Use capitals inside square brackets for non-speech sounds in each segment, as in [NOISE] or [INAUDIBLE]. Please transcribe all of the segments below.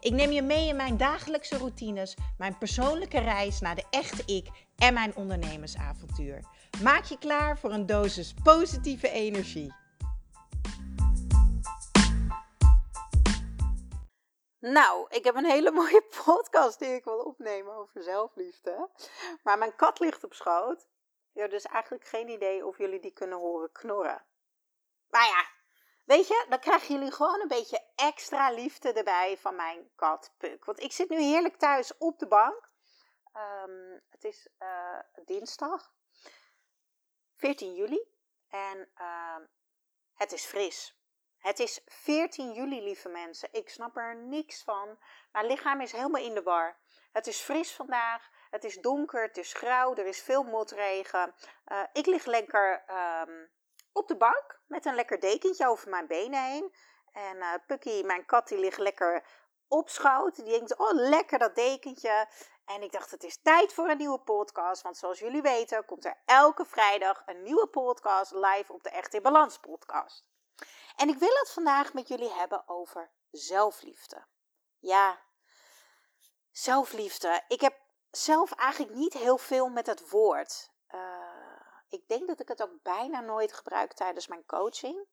Ik neem je mee in mijn dagelijkse routines, mijn persoonlijke reis naar de echte ik en mijn ondernemersavontuur. Maak je klaar voor een dosis positieve energie. Nou, ik heb een hele mooie [LAUGHS] podcast die ik wil opnemen over zelfliefde. Maar mijn kat ligt op schoot. Ja, dus eigenlijk geen idee of jullie die kunnen horen knorren. Maar ja, weet je, dan krijgen jullie gewoon een beetje extra liefde erbij van mijn kat Puk. Want ik zit nu heerlijk thuis op de bank. Ehm, het is uh, dinsdag, 14 juli. En uh, het is fris. Het is 14 juli, lieve mensen. Ik snap er niks van. Mijn lichaam is helemaal in de war. Het is fris vandaag. Het is donker. Het is grauw. Er is veel motregen. Uh, ik lig lekker um, op de bank met een lekker dekentje over mijn benen heen. En uh, Pucky, mijn kat, die ligt lekker op schoot. Die denkt, oh lekker dat dekentje. En ik dacht, het is tijd voor een nieuwe podcast. Want zoals jullie weten, komt er elke vrijdag een nieuwe podcast live op de Echt in Balans podcast. En ik wil het vandaag met jullie hebben over zelfliefde. Ja, zelfliefde. Ik heb zelf eigenlijk niet heel veel met het woord. Uh, ik denk dat ik het ook bijna nooit gebruik tijdens mijn coaching.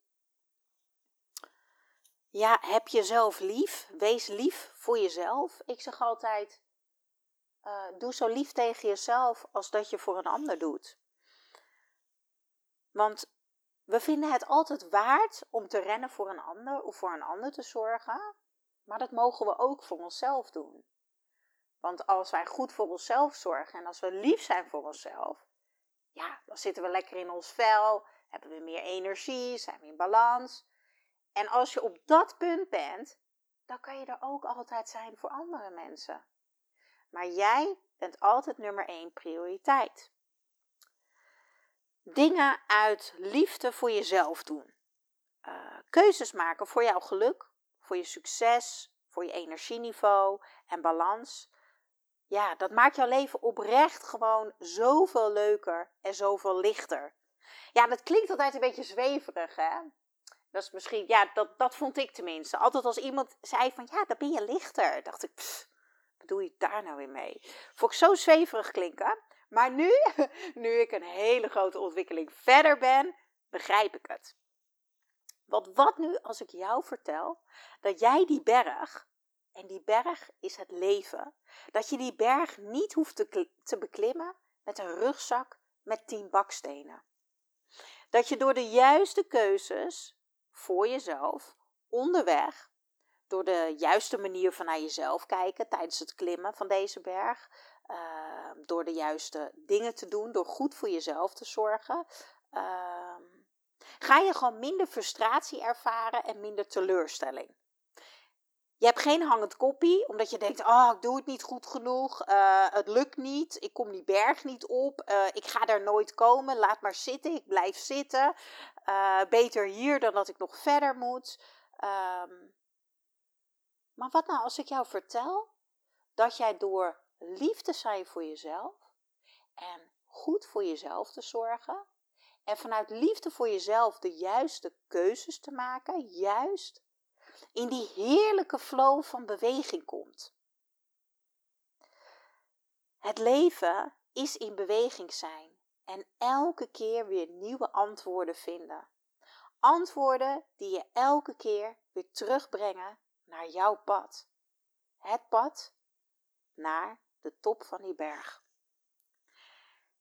Ja, heb jezelf lief. Wees lief voor jezelf. Ik zeg altijd: uh, doe zo lief tegen jezelf als dat je voor een ander doet. Want we vinden het altijd waard om te rennen voor een ander of voor een ander te zorgen, maar dat mogen we ook voor onszelf doen. Want als wij goed voor onszelf zorgen en als we lief zijn voor onszelf, ja, dan zitten we lekker in ons vel, hebben we meer energie, zijn we in balans. En als je op dat punt bent, dan kan je er ook altijd zijn voor andere mensen. Maar jij bent altijd nummer één prioriteit. Dingen uit liefde voor jezelf doen. Uh, keuzes maken voor jouw geluk, voor je succes, voor je energieniveau en balans. Ja, dat maakt jouw leven oprecht gewoon zoveel leuker en zoveel lichter. Ja, dat klinkt altijd een beetje zweverig, hè? Dat is misschien, ja, dat, dat vond ik tenminste. Altijd als iemand zei van, ja, dan ben je lichter. Dacht ik, wat doe je daar nou weer mee? Vond ik zo zweverig klinken. Maar nu, [LAUGHS] nu ik een hele grote ontwikkeling verder ben, begrijp ik het. Want wat nu als ik jou vertel dat jij die berg, en die berg is het leven, dat je die berg niet hoeft te, te beklimmen met een rugzak met tien bakstenen. Dat je door de juiste keuzes voor jezelf onderweg, door de juiste manier van naar jezelf kijken tijdens het klimmen van deze berg, uh, door de juiste dingen te doen, door goed voor jezelf te zorgen, uh, ga je gewoon minder frustratie ervaren en minder teleurstelling. Je hebt geen hangend koppie, omdat je denkt: Oh, ik doe het niet goed genoeg. Uh, het lukt niet. Ik kom die berg niet op. Uh, ik ga daar nooit komen. Laat maar zitten. Ik blijf zitten. Uh, beter hier dan dat ik nog verder moet. Um, maar wat nou als ik jou vertel dat jij door lief te zijn voor jezelf en goed voor jezelf te zorgen en vanuit liefde voor jezelf de juiste keuzes te maken, juist in die heerlijke flow van beweging komt. Het leven is in beweging zijn en elke keer weer nieuwe antwoorden vinden. Antwoorden die je elke keer weer terugbrengen naar jouw pad. Het pad naar de top van die berg.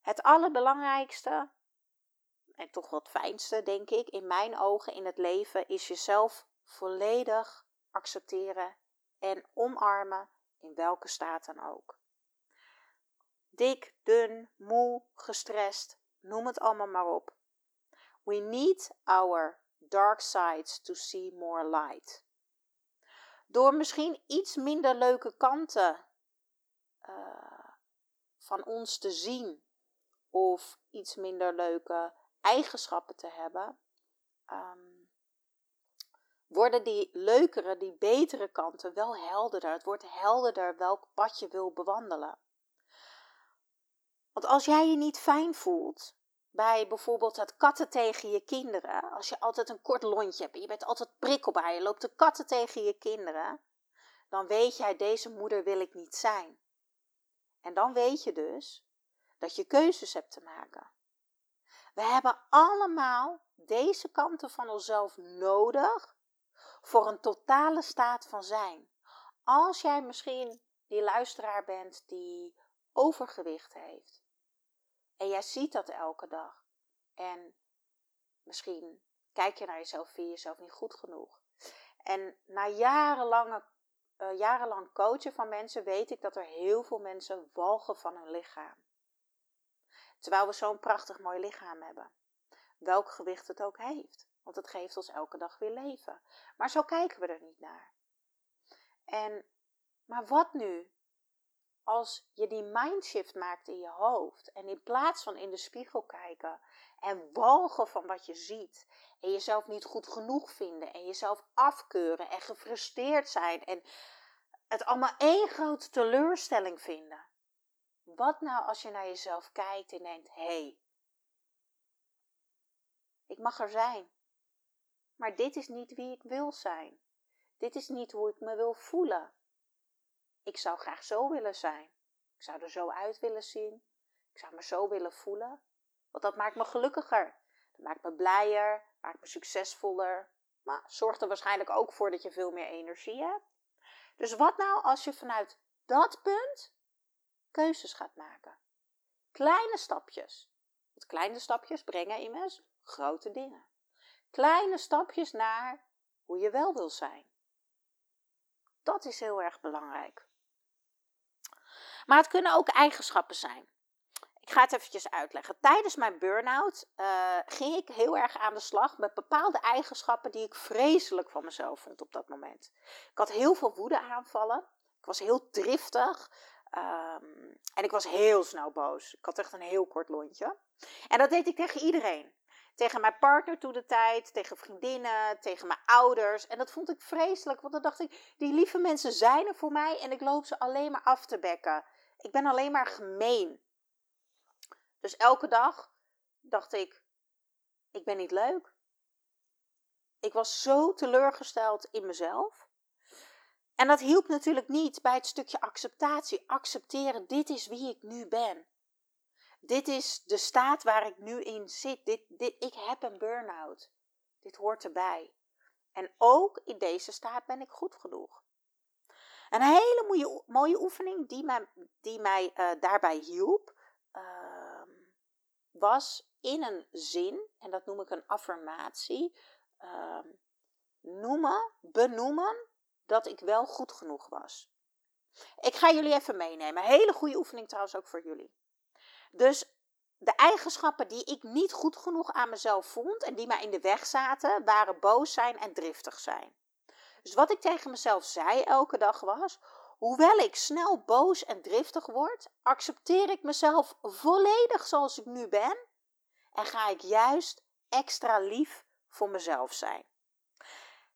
Het allerbelangrijkste en toch wat fijnste, denk ik, in mijn ogen in het leven is jezelf volledig accepteren en omarmen in welke staat dan ook. Dik, dun, moe, gestrest, noem het allemaal maar op. We need our dark sides to see more light. Door misschien iets minder leuke kanten uh, van ons te zien of iets minder leuke eigenschappen te hebben, ehm, worden die leukere, die betere kanten wel helderder. Het wordt helderder welk pad je wil bewandelen. Want als jij je niet fijn voelt bij bijvoorbeeld het katten tegen je kinderen, als je altijd een kort lontje hebt en je bent altijd prikkelbaar, je loopt de katten tegen je kinderen, dan weet jij, deze moeder wil ik niet zijn. En dan weet je dus dat je keuzes hebt te maken. We hebben allemaal deze kanten van onszelf nodig voor een totale staat van zijn. Als jij misschien die luisteraar bent die overgewicht heeft en jij ziet dat elke dag en misschien kijk je naar jezelf, vind je jezelf niet goed genoeg. En na jarenlange, uh, jarenlang coachen van mensen weet ik dat er heel veel mensen walgen van hun lichaam. Terwijl we zo'n prachtig mooi lichaam hebben. Welk gewicht het ook heeft. Want het geeft ons elke dag weer leven. Maar zo kijken we er niet naar. En, maar wat nu als je die mindshift maakt in je hoofd en in plaats van in de spiegel kijken en walgen van wat je ziet en jezelf niet goed genoeg vinden en jezelf afkeuren en gefrustreerd zijn en het allemaal één grote teleurstelling vinden. Wat nou als je naar jezelf kijkt en denkt: hé, hey, ik mag er zijn. Maar dit is niet wie ik wil zijn. Dit is niet hoe ik me wil voelen. Ik zou graag zo willen zijn. Ik zou er zo uit willen zien. Ik zou me zo willen voelen. Want dat maakt me gelukkiger. Dat maakt me blijer, maakt me succesvoller. Maar zorgt er waarschijnlijk ook voor dat je veel meer energie hebt. Dus wat nou als je vanuit dat punt keuzes gaat maken? Kleine stapjes. Want kleine stapjes brengen immers grote dingen. Kleine stapjes naar hoe je wel wil zijn. Dat is heel erg belangrijk. Maar het kunnen ook eigenschappen zijn. Ik ga het eventjes uitleggen. Tijdens mijn burn-out uh, ging ik heel erg aan de slag met bepaalde eigenschappen die ik vreselijk van mezelf vond op dat moment. Ik had heel veel woedeaanvallen. Ik was heel driftig. Um, en ik was heel snel boos. Ik had echt een heel kort lontje. En dat deed ik tegen iedereen. Tegen mijn partner toen de tijd, tegen vriendinnen, tegen mijn ouders. En dat vond ik vreselijk, want dan dacht ik, die lieve mensen zijn er voor mij en ik loop ze alleen maar af te bekken. Ik ben alleen maar gemeen. Dus elke dag dacht ik, ik ben niet leuk. Ik was zo teleurgesteld in mezelf. En dat hielp natuurlijk niet bij het stukje acceptatie. Accepteren, dit is wie ik nu ben. Dit is de staat waar ik nu in zit. Dit, dit, ik heb een burn-out. Dit hoort erbij. En ook in deze staat ben ik goed genoeg. Een hele mooie, mooie oefening die mij, die mij uh, daarbij hielp, uh, was in een zin, en dat noem ik een affirmatie, uh, noemen, benoemen dat ik wel goed genoeg was. Ik ga jullie even meenemen. Hele goede oefening trouwens ook voor jullie. Dus de eigenschappen die ik niet goed genoeg aan mezelf vond en die mij in de weg zaten, waren boos zijn en driftig zijn. Dus wat ik tegen mezelf zei elke dag was: hoewel ik snel boos en driftig word, accepteer ik mezelf volledig zoals ik nu ben en ga ik juist extra lief voor mezelf zijn.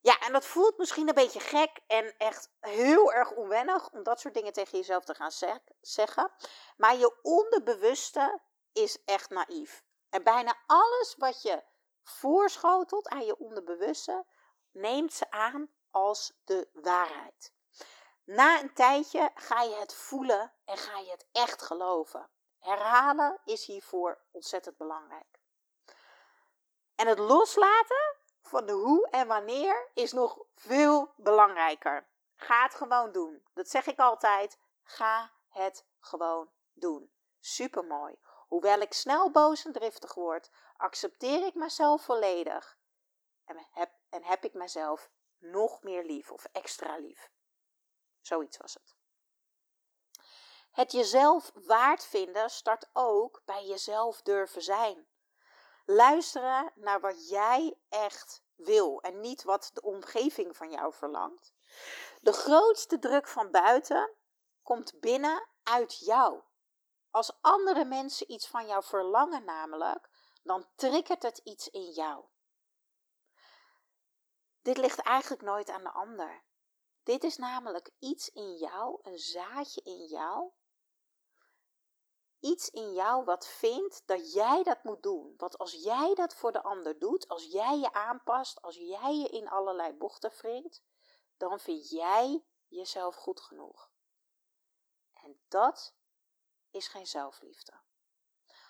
Ja, en dat voelt misschien een beetje gek en echt heel erg onwennig om dat soort dingen tegen jezelf te gaan zeggen. Maar je onderbewuste is echt naïef. En bijna alles wat je voorschotelt aan je onderbewuste, neemt ze aan als de waarheid. Na een tijdje ga je het voelen en ga je het echt geloven. Herhalen is hiervoor ontzettend belangrijk. En het loslaten van de hoe en wanneer is nog veel belangrijker. Ga het gewoon doen. Dat zeg ik altijd. Ga het gewoon doen. Supermooi. Hoewel ik snel boos en driftig word, accepteer ik mezelf volledig en heb, en heb ik mezelf nog meer lief of extra lief. Zoiets was het. Het jezelf waard vinden start ook bij jezelf durven zijn. Luisteren naar wat jij echt wil en niet wat de omgeving van jou verlangt. De grootste druk van buiten komt binnen uit jou. Als andere mensen iets van jou verlangen, namelijk, dan triggert het iets in jou. Dit ligt eigenlijk nooit aan de ander. Dit is namelijk iets in jou, een zaadje in jou. Iets in jou wat vindt dat jij dat moet doen. Want als jij dat voor de ander doet, als jij je aanpast, als jij je in allerlei bochten wringt, dan vind jij jezelf goed genoeg. En dat is geen zelfliefde.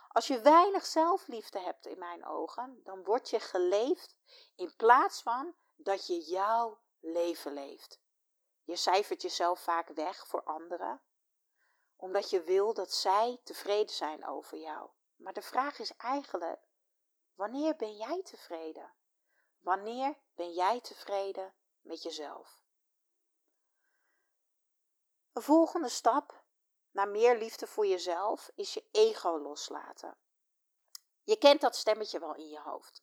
Als je weinig zelfliefde hebt in mijn ogen, dan word je geleefd in plaats van dat je jouw leven leeft. Je cijfert jezelf vaak weg voor anderen, omdat je wil dat zij tevreden zijn over jou. Maar de vraag is eigenlijk: wanneer ben jij tevreden? Wanneer ben jij tevreden met jezelf? Een volgende stap naar meer liefde voor jezelf is je ego loslaten. Je kent dat stemmetje wel in je hoofd.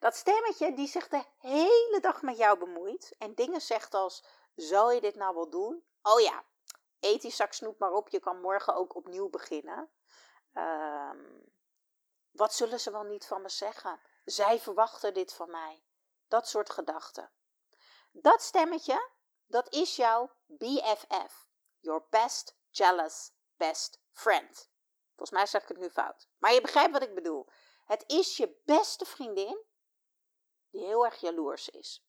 Dat stemmetje die zich de hele dag met jou bemoeit en dingen zegt als: Zal je dit nou wel doen? Oh ja, eet zak snoep maar op, je kan morgen ook opnieuw beginnen. Ehm, wat zullen ze wel niet van me zeggen? Zij verwachten dit van mij. Dat soort gedachten. Dat stemmetje, dat is jouw BFF. Your best jealous best friend. Volgens mij zeg ik het nu fout. Maar je begrijpt wat ik bedoel. Het is je beste vriendin die heel erg jaloers is.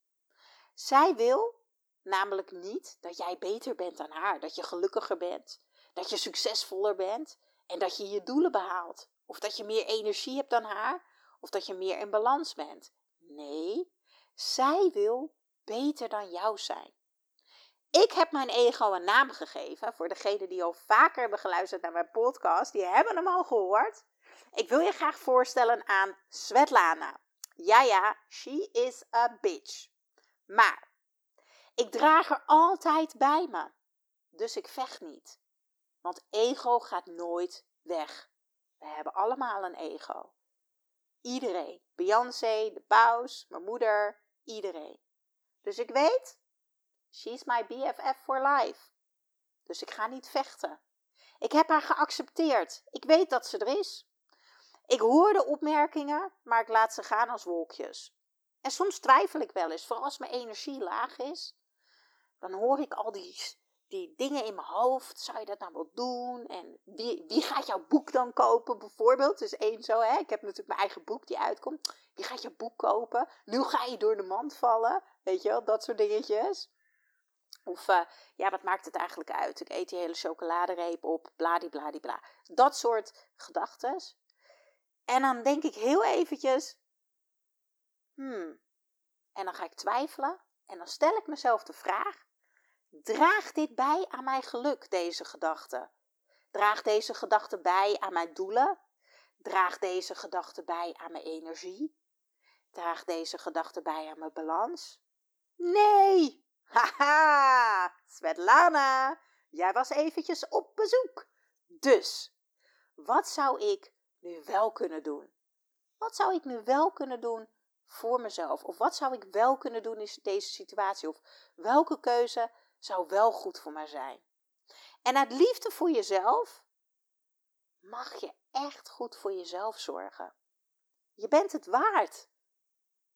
Zij wil namelijk niet dat jij beter bent dan haar, dat je gelukkiger bent, dat je succesvoller bent en dat je je doelen behaalt. Of dat je meer energie hebt dan haar, of dat je meer in balans bent. Nee, zij wil beter dan jou zijn. Ik heb mijn ego een naam gegeven. Voor degenen die al vaker hebben geluisterd naar mijn podcast, die hebben hem al gehoord. Ik wil je graag voorstellen aan Svetlana. Ja, ja, she is a bitch. Maar ik draag er altijd bij me. Dus ik vecht niet. Want ego gaat nooit weg. We hebben allemaal een ego. Iedereen. Beyoncé, de paus, mijn moeder, iedereen. Dus ik weet, she's my BFF for life. Dus ik ga niet vechten. Ik heb haar geaccepteerd. Ik weet dat ze er is. Ik hoor de opmerkingen, maar ik laat ze gaan als wolkjes. En soms twijfel ik wel eens, vooral als mijn energie laag is. Dan hoor ik al die, die dingen in mijn hoofd. Zou je dat nou wel doen? En wie, wie gaat jouw boek dan kopen, bijvoorbeeld? Dus één zo, hè? Ik heb natuurlijk mijn eigen boek die uitkomt. Wie gaat jouw boek kopen? Nu ga je door de mand vallen. Weet je wel, dat soort dingetjes. Of uh, ja, wat maakt het eigenlijk uit? Ik eet die hele chocoladereep op, bladibladibla. Dat soort gedachten. En dan denk ik heel eventjes, hmm, en dan ga ik twijfelen en dan stel ik mezelf de vraag, draagt dit bij aan mijn geluk, deze gedachte? Draagt deze gedachte bij aan mijn doelen? Draagt deze gedachte bij aan mijn energie? Draagt deze gedachte bij aan mijn balans? Nee! [LAUGHS] Haha! Svetlana, jij was eventjes op bezoek. Dus, wat zou ik nu wel kunnen doen? Wat zou ik nu wel kunnen doen voor mezelf? Of wat zou ik wel kunnen doen in deze situatie? Of welke keuze zou wel goed voor mij zijn? En uit liefde voor jezelf mag je echt goed voor jezelf zorgen. Je bent het waard.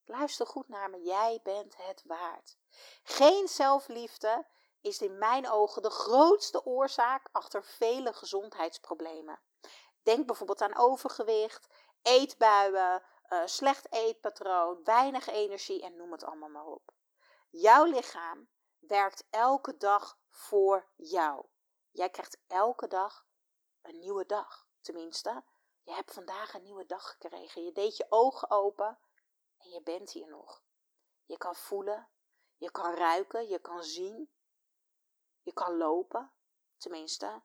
Luister goed naar me, jij bent het waard. Geen zelfliefde is in mijn ogen de grootste oorzaak achter vele gezondheidsproblemen. Denk bijvoorbeeld aan overgewicht, eetbuien, uh, slecht eetpatroon, weinig energie en noem het allemaal maar op. Jouw lichaam werkt elke dag voor jou. Jij krijgt elke dag een nieuwe dag. Tenminste, je hebt vandaag een nieuwe dag gekregen. Je deed je ogen open en je bent hier nog. Je kan voelen, je kan ruiken, je kan zien, je kan lopen. Tenminste,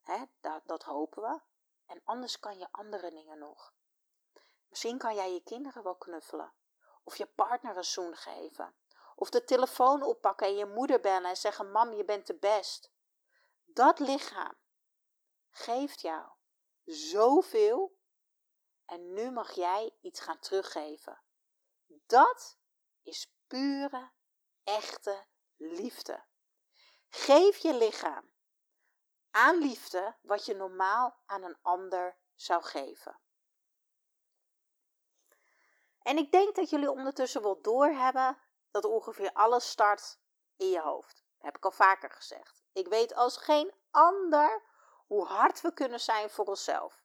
hè, dat, dat hopen we. En anders kan je andere dingen nog. Misschien kan jij je kinderen wel knuffelen. Of je partner een zoen geven. Of de telefoon oppakken en je moeder bellen en zeggen: Mam, je bent de best. Dat lichaam geeft jou zoveel. En nu mag jij iets gaan teruggeven. Dat is pure, echte liefde. Geef je lichaam aan liefde wat je normaal aan een ander zou geven. En ik denk dat jullie ondertussen wel doorhebben dat ongeveer alles start in je hoofd. Heb ik al vaker gezegd. Ik weet als geen ander hoe hard we kunnen zijn voor onszelf.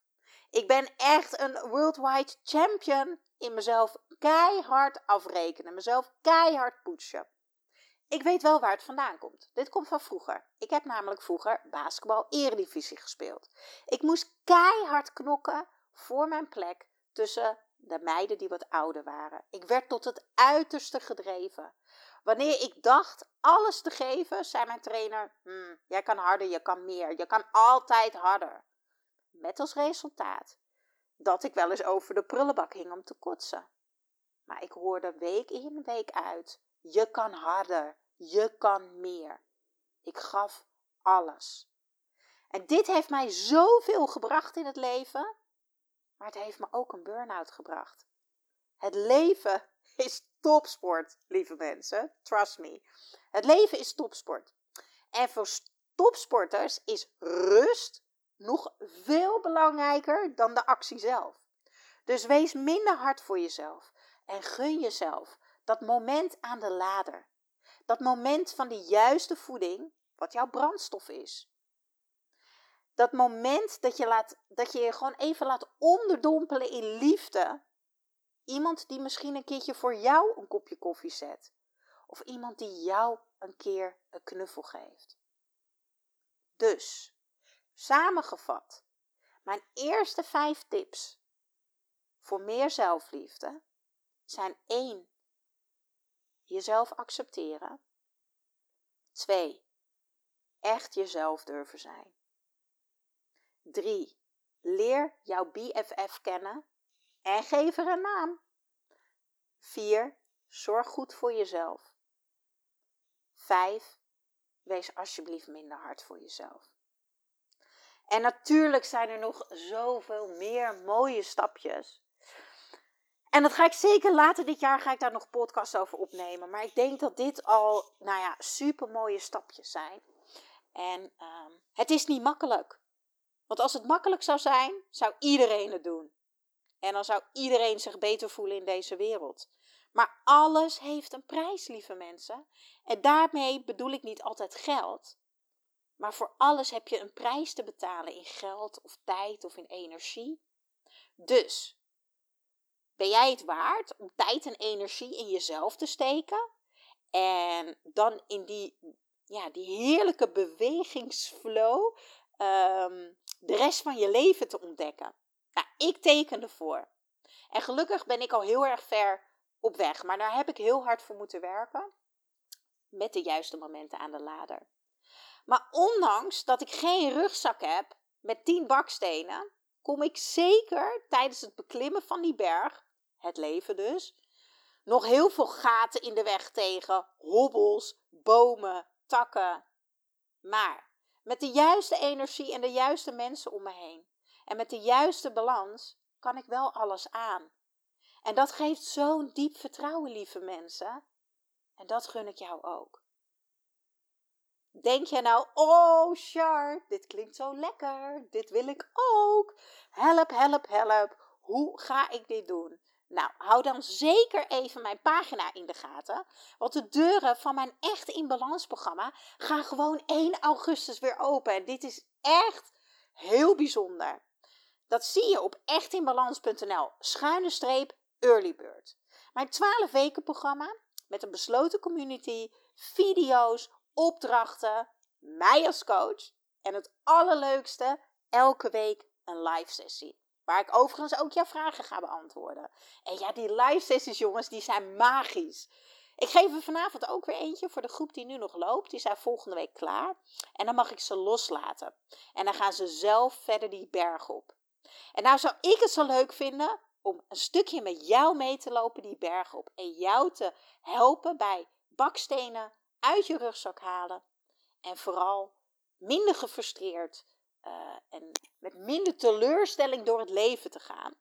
Ik ben echt een worldwide champion in mezelf keihard afrekenen, mezelf keihard poetsen. Ik weet wel waar het vandaan komt. Dit komt van vroeger. Ik heb namelijk vroeger basketbal eredivisie gespeeld. Ik moest keihard knokken voor mijn plek tussen de meiden die wat ouder waren. Ik werd tot het uiterste gedreven. Wanneer ik dacht alles te geven, zei mijn trainer: hmm, Jij kan harder, je kan meer, je kan altijd harder. Met als resultaat dat ik wel eens over de prullenbak hing om te kotsen. Maar ik hoorde week in, week uit: Je kan harder, je kan meer. Ik gaf alles. En dit heeft mij zoveel gebracht in het leven, maar het heeft me ook een burn-out gebracht. Het leven [LAUGHS] is topsport, lieve mensen. Trust me. Het leven is topsport. En voor topsporters is rust nog veel belangrijker dan de actie zelf. Dus wees minder hard voor jezelf en gun jezelf dat moment aan de lader. Dat moment van de juiste voeding, wat jouw brandstof is. Dat moment dat je, laat, dat je je gewoon even laat onderdompelen in liefde. Iemand die misschien een keertje voor jou een kopje koffie zet. Of iemand die jou een keer een knuffel geeft. Dus, samengevat, mijn eerste vijf tips voor meer zelfliefde zijn 1. Jezelf accepteren. 2. Echt jezelf durven zijn. 3. Leer jouw BFF kennen en geef er een naam. 4. Zorg goed voor jezelf. 5. Wees alsjeblieft minder hard voor jezelf. En natuurlijk zijn er nog zoveel meer mooie stapjes. En dat ga ik zeker later dit jaar ga ik daar nog podcasts over opnemen. Maar ik denk dat dit al, nou ja, super mooie stapjes zijn. En ehm, het is niet makkelijk. Want als het makkelijk zou zijn, zou iedereen het doen. En dan zou iedereen zich beter voelen in deze wereld. Maar alles heeft een prijs, lieve mensen. En daarmee bedoel ik niet altijd geld. Maar voor alles heb je een prijs te betalen in geld of tijd of in energie. Dus, ben jij het waard om tijd en energie in jezelf te steken? En dan in die, ja, die heerlijke bewegingsflow um, de rest van je leven te ontdekken. Nou, ik teken ervoor. En gelukkig ben ik al heel erg ver op weg, maar daar heb ik heel hard voor moeten werken. Met de juiste momenten aan de lader. Maar ondanks dat ik geen rugzak heb met 10 bakstenen, kom ik zeker tijdens het beklimmen van die berg, het leven dus, nog heel veel gaten in de weg tegen, hobbels, bomen, takken. Maar met de juiste energie en de juiste mensen om me heen. En met de juiste balans kan ik wel alles aan. En dat geeft zo'n diep vertrouwen, lieve mensen. En dat gun ik jou ook. Denk je nou, oh Char, dit klinkt zo lekker, dit wil ik ook. Help, help, help, hoe ga ik dit doen? Nou, hou dan zeker even mijn pagina in de gaten. Want de deuren van mijn Echt in Balans programma gaan gewoon 1 augustus weer open. En dit is echt heel bijzonder. Dat zie je op echtinbalans.nl schuine streep earlybird. Mijn 12 weken programma met een besloten community, video's, opdrachten, mij als coach en het allerleukste, elke week een live sessie. Waar ik overigens ook jouw vragen ga beantwoorden. En ja, die live sessies, jongens, die zijn magisch. Ik geef er vanavond ook weer eentje voor de groep die nu nog loopt. Die zijn volgende week klaar. En dan mag ik ze loslaten. En dan gaan ze zelf verder die berg op. En nou zou ik het zo leuk vinden om een stukje met jou mee te lopen die berg op. En jou te helpen bij bakstenen uit je rugzak halen. En vooral minder gefrustreerd uh, en met minder teleurstelling door het leven te gaan.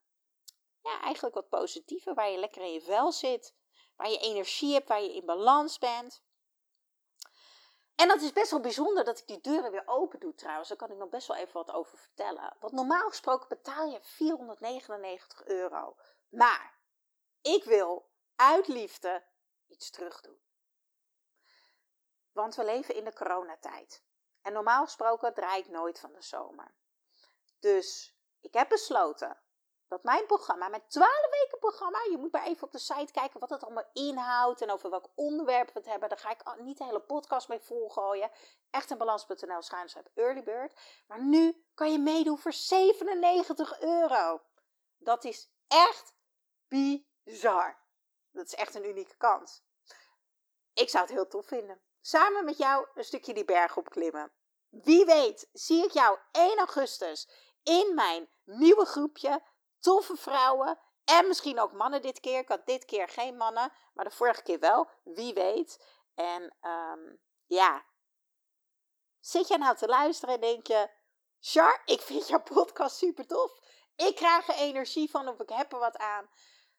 Ja, eigenlijk wat positiever, waar je lekker in je vel zit, waar je energie hebt, waar je in balans bent. En dat is best wel bijzonder dat ik die deuren weer open doe trouwens. Daar kan ik nog best wel even wat over vertellen. Want normaal gesproken betaal je 499 euro. Maar ik wil uit liefde iets terug doen. Want we leven in de coronatijd. En normaal gesproken draai ik nooit van de zomer. Dus ik heb besloten dat mijn programma, mijn 12 weken programma, je moet maar even op de site kijken wat het allemaal inhoudt en over welk onderwerp we het hebben. Daar ga ik niet de hele podcast mee volgooien. Echt in balans.nl schuinschrijf early bird. Maar nu kan je meedoen voor 97 euro. Dat is echt bizar. Dat is echt een unieke kans. Ik zou het heel tof vinden. Samen met jou een stukje die berg opklimmen. Wie weet, zie ik jou 1 augustus in mijn nieuwe groepje toffe vrouwen en misschien ook mannen dit keer. Ik had dit keer geen mannen, maar de vorige keer wel. Wie weet. En um, ja, zit je nou te luisteren en denk je... Char, ik vind jouw podcast super tof. Ik krijg er energie van of ik heb er wat aan.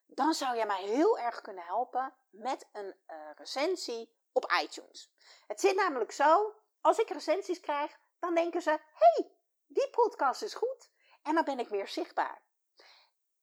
Dan zou jij mij heel erg kunnen helpen met een uh, recensie op iTunes. Het zit namelijk zo, als ik recensies krijg, dan denken ze... hey, die podcast is goed. En dan ben ik meer zichtbaar.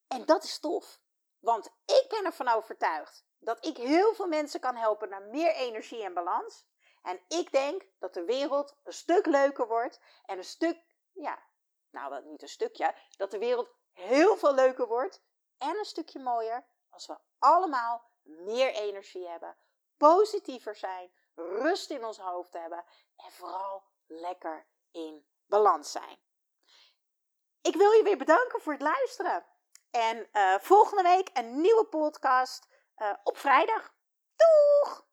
En dat is tof. Want ik ben ervan overtuigd dat ik heel veel mensen kan helpen naar meer energie en balans. En ik denk dat de wereld een stuk leuker wordt en een stuk, ja, nou niet een stukje, dat de wereld heel veel leuker wordt en een stukje mooier als we allemaal meer energie hebben, positiever zijn, rust in ons hoofd hebben en vooral lekker in balans zijn. Ik wil je weer bedanken voor het luisteren. En uh, volgende week een nieuwe podcast uh, op vrijdag. Doeg!